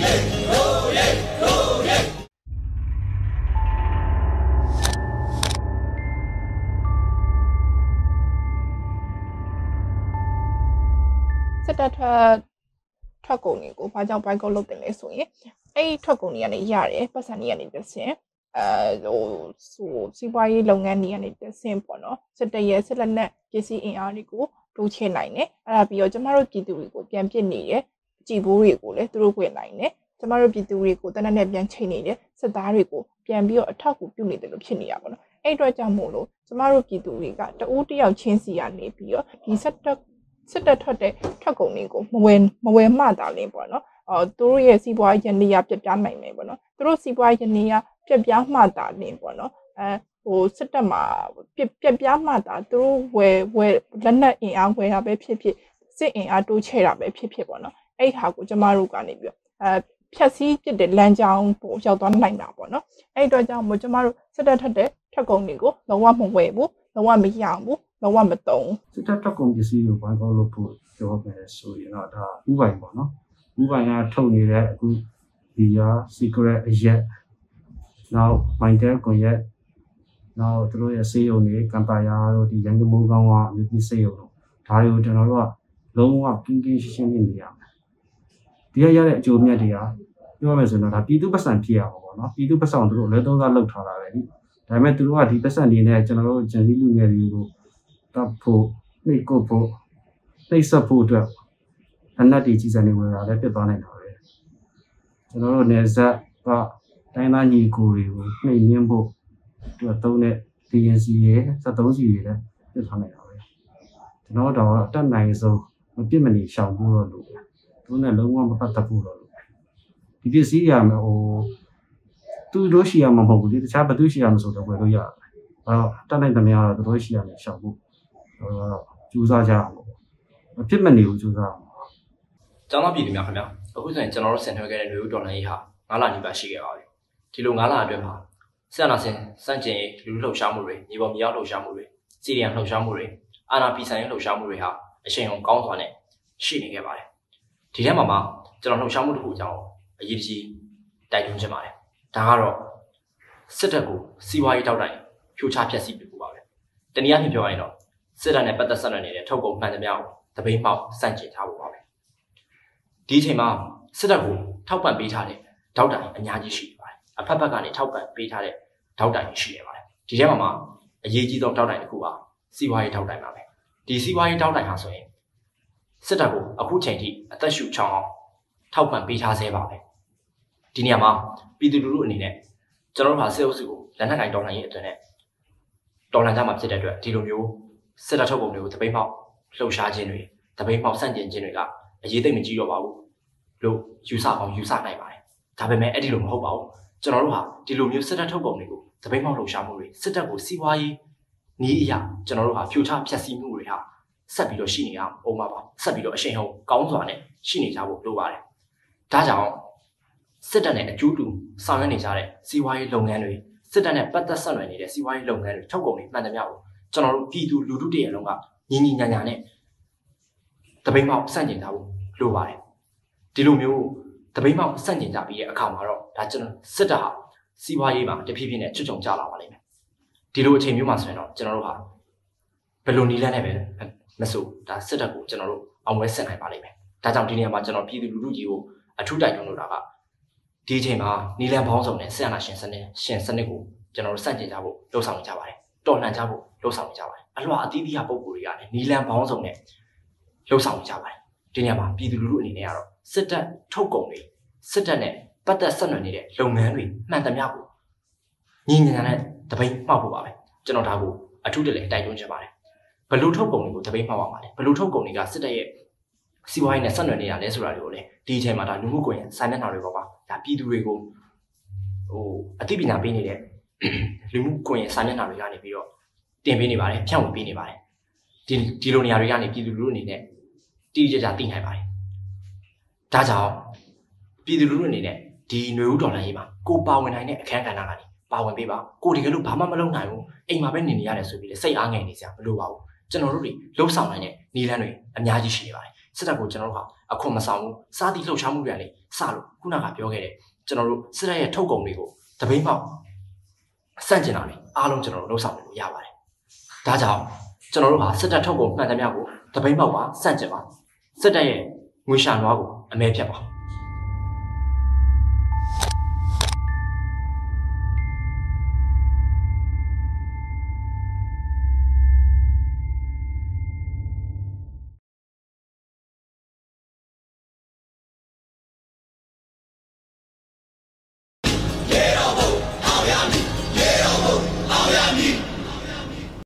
စစ်တပ်ထွက်ထွက်ကုန်တွေကိုဘာကြောင့် boycott လုပ်တယ်လဲဆိုရင်အဲ့ဒီထွက်ကုန်တွေကနေရတယ်ပတ်စံတွေကနေတစ်ဆင့်အဲဟိုဟိုစီးပွားရေးလုပ်ငန်းတွေကနေတစ်ဆင့်ပေါ့နော်စစ်တပ်ရဲ့စစ်လက်နက်ပစ္စည်းအင်အားတွေကိုတိုးချဲ့နိုင်တယ်အဲ့ဒါပြီးတော့ကျမတို့ပြည်သူတွေကိုပြန်ပစ်နေတယ်ကြည်ဘိုးတွေကိုလည်းသူတို့ဝင်နိုင်တယ် ကျမတို့ပြည်သူတွေကိုတနက်နဲ့ပြန်ချိန်နေတယ်စစ်သားတွေကိုပြန်ပြီးတော့အထောက်အကူပြုနေတယ်လို့ဖြစ်နေရပါတော့အဲ့အတွက်ကြောင့်မို့လို့ကျမတို့ပြည်သူတွေကတအိုးတယောက်ချင်းစီကနေပြီးတော့ဒီစစ်တပ်စစ်တပ်ထွက်တဲ့ထွက်ကုန်တွေကိုမဝယ်မဝယ်မှတာလင်းပေါ့နော်အော်သူတို့ရဲ့စီးပွားရေးရနေရပြပြနိုင်မယ်ပေါ့နော်သူတို့စီးပွားရေးရနေရပြပြမှတာလင်းပေါ့နော်အဲဟိုစစ်တပ်မှာပြပြပြမှတာသူတို့ဝယ်ဝယ်လက်နက်အင်အားဝယ်တာပဲဖြစ်ဖြစ်စစ်အင်အားတိုးချဲ့တာပဲဖြစ်ဖြစ်ပေါ့နော်အဲ့ဟာကိုကျမတို့ကနေပြီးတော့အဲ ဖြက်စီးပြတဲ့လမ်းကြောင်းပို့ရောက်သွားနိုင်တာပေါ့နော်အဲ့အတွက်ကြောင့်မို့ကျမတို့စစ်တပ်ထက်တဲ့ထက်ကုန်တွေကိုလုံးဝမဝယ်ဘူးလုံးဝမရအောင်ဘူးလုံးဝမတုံးစစ်တပ်တက်ကုန်ပစ္စည်းကိုဘိုင်းကောက်လုပ်ဖို့ပြောမယ်ဆိုရင်တော့ဒါဥပိုင်ပေါ့နော်ဥပိုင်ကထုတ်နေတဲ့အခုဒီရာ secret အရက်နောက် mindel ကွန်ရက်နောက်သူတို့ရဲ့စေးရုံတွေကမ်ပါယာတို့ဒီရန်ကုန်မိုးကောင်းကအမျိုးကြီးစေးရုံတို့ဒါတွေကိုကျွန်တော်တို့ကလုံးဝကင်းကင်းရှင်းရှင်းနေရမယ် ဒီရရတဲ့အကျိုးမြတ်တွေကပြောမယ်ဆိုရင်တော့ဒါပြည်သူပတ်စံဖြစ်ရမှာပေါ့နော်ပြည်သူပတ်စံကိုသူတို့လက်သုံးစားလောက်ထားတာပဲဒီဒါပေမဲ့သူတို့ကဒီပတ်စံတွေနဲ့ကျွန်တော်တို့ဂျန်စီလူငယ်တွေကိုတပ်ဖို့နှိတ်ကုတ်ဖို့နှိတ်ဆက်ဖို့အတွက်အနက်တီကြီးစံနေဝယ်တာလည်းပြတ်သွားနိုင်တာပဲကျွန်တော်တို့နေဇက်ကတိုင်းသားညီကိုတွေကိုနှိမ်နှင်းဖို့သူကသုံးတဲ့ DNC ရဲ့73စီတွေလည်းပြတ်သွားနိုင်တာပဲကျွန်တော်တို့တော့အတက်နိုင်ဆုံးမပြစ်မနေရှောင်ဖို့တော့လို့ သူနဲ့လုံးဝမပတ်သက်ဖို့တော့လို့ဒီပစ္စည်းရမယ်ဟိုသူတို့ရှိရမှာမဟုတ်ဘူးလေတခြားဘသူရှိရမှာဆိုတော့ဝယ်လို့ရတယ်အဲ့တော့တက်နိုင်သမျှတော့သူတို့ရှိရမယ်ရှောင်ဖို့ဟိုတော့ကြိုးစားကြအောင်ပေါ့မဖြစ်မနေဘူးကြိုးစားအောင်ကျောင်းသားပြည်သူများခင်ဗျာအခုဆိုရင်ကျွန်တော်တို့ဆင်ထွဲခဲ့တဲ့လူဦးဒေါ်လာရေးဟာ9လနီးပါးရှိခဲ့ပါပြီဒီလို9လအတွင်းမှာဆန္ဒဆင်စန့်ကျင်ရေးလူလူလှုပ်ရှားမှုတွေမြေပေါ်မြေအောက်လှုပ်ရှားမှုတွေစီရီယံလှုပ်ရှားမှုတွေအာနာပီဆိုင်ရေးလှုပ်ရှားမှုတွေဟာအရှိန်အဟုန်ကောင်းစွာနဲ့ရှိနေခဲ့ပါတယ် ဒီထဲမှာမှကျွန်တော်လှုပ်ရှားမှုတစ်ခုအကြောင်းအရေးကြီးတိုက်တွန်းချင်ပါတယ်ဒါကတော့စစ်တပ်ကိုစီးပွားရေးတောက်တိုင်ဖြိုချဖျက်ဆီးပြဖို့ပါပဲတနည်းအားဖြင့်ပြောရရင်တော့စစ်တပ်နဲ့ပတ်သက်ဆက်နွယ်နေတဲ့ထုတ်ကုန်မှန်သမျှကိုတပိတ်မှောက်စန့်ကျင်ထားဖို့ပါပဲဒီအချိန်မှာစစ်တပ်ကိုထောက်ပံ့ပေးထားတဲ့တောက်တိုင်အများကြီးရှိနေပါတယ်အဖက်ဖက်ကနေထောက်ပံ့ပေးထားတဲ့တောက်တိုင်ရှိနေပါတယ်ဒီထဲမှာမှအရေးကြီးဆုံးတောက်တိုင်တစ်ခုပါစီးပွားရေးတောက်တိုင်ပါပဲဒီစီးပွားရေးတောက်တိုင်ဟာဆိုရင် စစ်တပ်ကိုအခုချိန်ထိအသက်ရှူချောင်းအောင်ထောက်ပံ့ပေးထားဆဲပါပဲဒီနေရာမှာပြည်သူလူထုအနေနဲ့ကျွန်တော်တို့ဟာစစ်အုပ်စုကိုလက်နက်ကင်တော်လှန်ရေးအတွင်းနဲ့တော်လှန်ကြမှာဖြစ်တဲ့အတွက်ဒီလိုမျိုးစစ်တပ်ထုတ်ပုံတွေကိုတပိတ်မှောက်လှုပ်ရှားခြင်းတွေတပိတ်မှောက်ဆန့်ကျင်ခြင်းတွေကအရေးသိမ့်မကြီးတော့ပါဘူးလို့ယူဆအောင်ယူဆနိုင်ပါတယ်ဒါပေမဲ့အဲ့ဒီလိုမဟုတ်ပါဘူးကျွန်တော်တို့ဟာဒီလိုမျိုးစစ်တပ်ထုတ်ပုံတွေကိုတပိတ်မှောက်လှုပ်ရှားမှုတွေစစ်တပ်ကိုစီးပွားရေးနီးအရာကျွန်တော်တို့ဟာဖြိုချဖျက်ဆီးမှုတွေဟာ ဆက်ပြီးတော့ရှိနေအောင်ပါပါဆက်ပြီးတော့အရှိန်ဟုန်ကောင်းစွာနဲ့ရှိနေကြဖို့လိုပါတယ်ဒါကြောင့်စစ်တပ်နဲ့အကျိုးတူဆောင်ရွက်နေကြတဲ့စီးပွားရေးလုပ်ငန်းတွေစစ်တပ်နဲ့ပတ်သက်ဆက်နွယ်နေတဲ့စီးပွားရေးလုပ်ငန်းတွေထုတ်ကုန်တွေမှန်သမျှကိုကျွန်တော်တို့ပြည်သူလူထုတည်းရဲ့လုံးကညီညီညာညာနဲ့တပိတ်မောက်စန့်ကျင်ကြဖို့လိုပါတယ်ဒီလိုမျိုးတပိတ်မောက်စန့်ကျင်ကြပြီးတဲ့အခါမှာတော့ဒါကျွန်တော်စစ်တပ်ဟာစီးပွားရေးမှာတဖြည်းဖြည်းနဲ့ချွတ်ချုံကြလာပါလိမ့်မယ်ဒီလိုအချိန်မျိုးမှာဆိုရင်တော့ကျွန်တော်တို့ဟာဘယ်လိုနည်းလမ်းနဲ့ပဲ မဆိုဒါစစ်တပ်ကိုကျွန်တော်တို့အောင်ဝဲဆင်နိုင်ပါလိမ့်မယ်ဒါကြောင့်ဒီနေရာမှာကျွန်တော်ပြည်သူလူထုကြီးကိုအထူးတိုက်တွန်းလိုတာကဒီအချိန်မှာနီလန်ပေါင်းစုံနဲ့ဆရာနာရှင်စနစ်ရှင်စနစ်ကိုကျွန်တော်တို့စန့်ကျင်ကြဖို့လှုံ့ဆော်နေကြပါတယ်တော်လှန်ကြဖို့လှုံ့ဆော်နေကြပါတယ်အလွှာအသီးသီးဟာပုံကိုယ်တွေကလည်းနီလန်ပေါင်းစုံနဲ့လှုံ့ဆော်နေကြပါတယ်ဒီနေရာမှာပြည်သူလူထုအနေနဲ့ကတော့စစ်တပ်ထုတ်ကုန်တွေစစ်တပ်နဲ့ပတ်သက်ဆက်နွယ်နေတဲ့လုပ်ငန်းတွေမှန်သမျှကိုညီညာညာနဲ့တပိတ်မှောက်ဖို့ပါပဲကျွန်တော်ဒါကိုအထူးတလဲတိုက်တွန်းချင်ပါတယ် ဘလို့ထုတ်ကုန်တွေကိုတပိတ်မှောက်ပါမှာလဲဘလို့ထုတ်ကုန်တွေကစစ်တပ်ရဲ့စီးပွားရေးနဲ့ဆက်နွယ်နေတာလဲဆိုတာတွေကိုလည်းဒီအချိန်မှာဒါလူမှုကွန်ရက်စာမျက်နှာတွေပေါ်မှာဒါပြည်သူတွေကိုဟိုအသိပညာပေးနေတဲ့လူမှုကွန်ရက်စာမျက်နှာတွေကနေပြီးတော့တင်ပေးနေပါတယ်ဖြန့်ဝေပေးနေပါတယ်ဒီဒီလိုနေရာတွေကနေပြည်သူလူထုအနေနဲ့တိတိကျကျသိနိုင်ပါတယ်ဒါကြောင့်ပြည်သူလူထုအနေနဲ့ဒီຫນွေဦးတော်လှန်ရေးမှာကိုပါဝင်နိုင်တဲ့အခန်းကဏ္ဍကနေပါဝင်ပေးပါကိုဒီကလို့ဘာမှမလုပ်နိုင်ဘူးအိမ်မှာပဲနေနေရတယ်ဆိုပြီးလေစိတ်အားငယ်နေစရာမလိုပါဘူး ကျွန်တော်တို့တွေလှုပ်ဆောင်နိုင်တဲ့နည်းလမ်းတွေအများကြီးရှိနေပါတယ်စစ်တပ်ကိုကျွန်တော်တို့ဟာအခွန်မဆောင်ဘူးစားသည့်လှုပ်ရှားမှုတွေကနေစလို့ခုနကပြောခဲ့တဲ့ကျွန်တော်တို့စစ်တပ်ရဲ့ထုတ်ကုန်တွေကိုတပိတ်ပေါက်စန့်ကျင်တာလေအားလုံးကျွန်တော်တို့လှုပ်ဆောင်လို့ရပါတယ်ဒါကြောင့်ကျွန်တော်တို့ဟာစစ်တပ်ထုတ်ကုန်မှန်သမျှကိုတပိတ်ပေါက်ပါစန့်ကျင်ပါစစ်တပ်ရဲ့ငွေရှာနွားကိုအမဲဖြတ်ပါ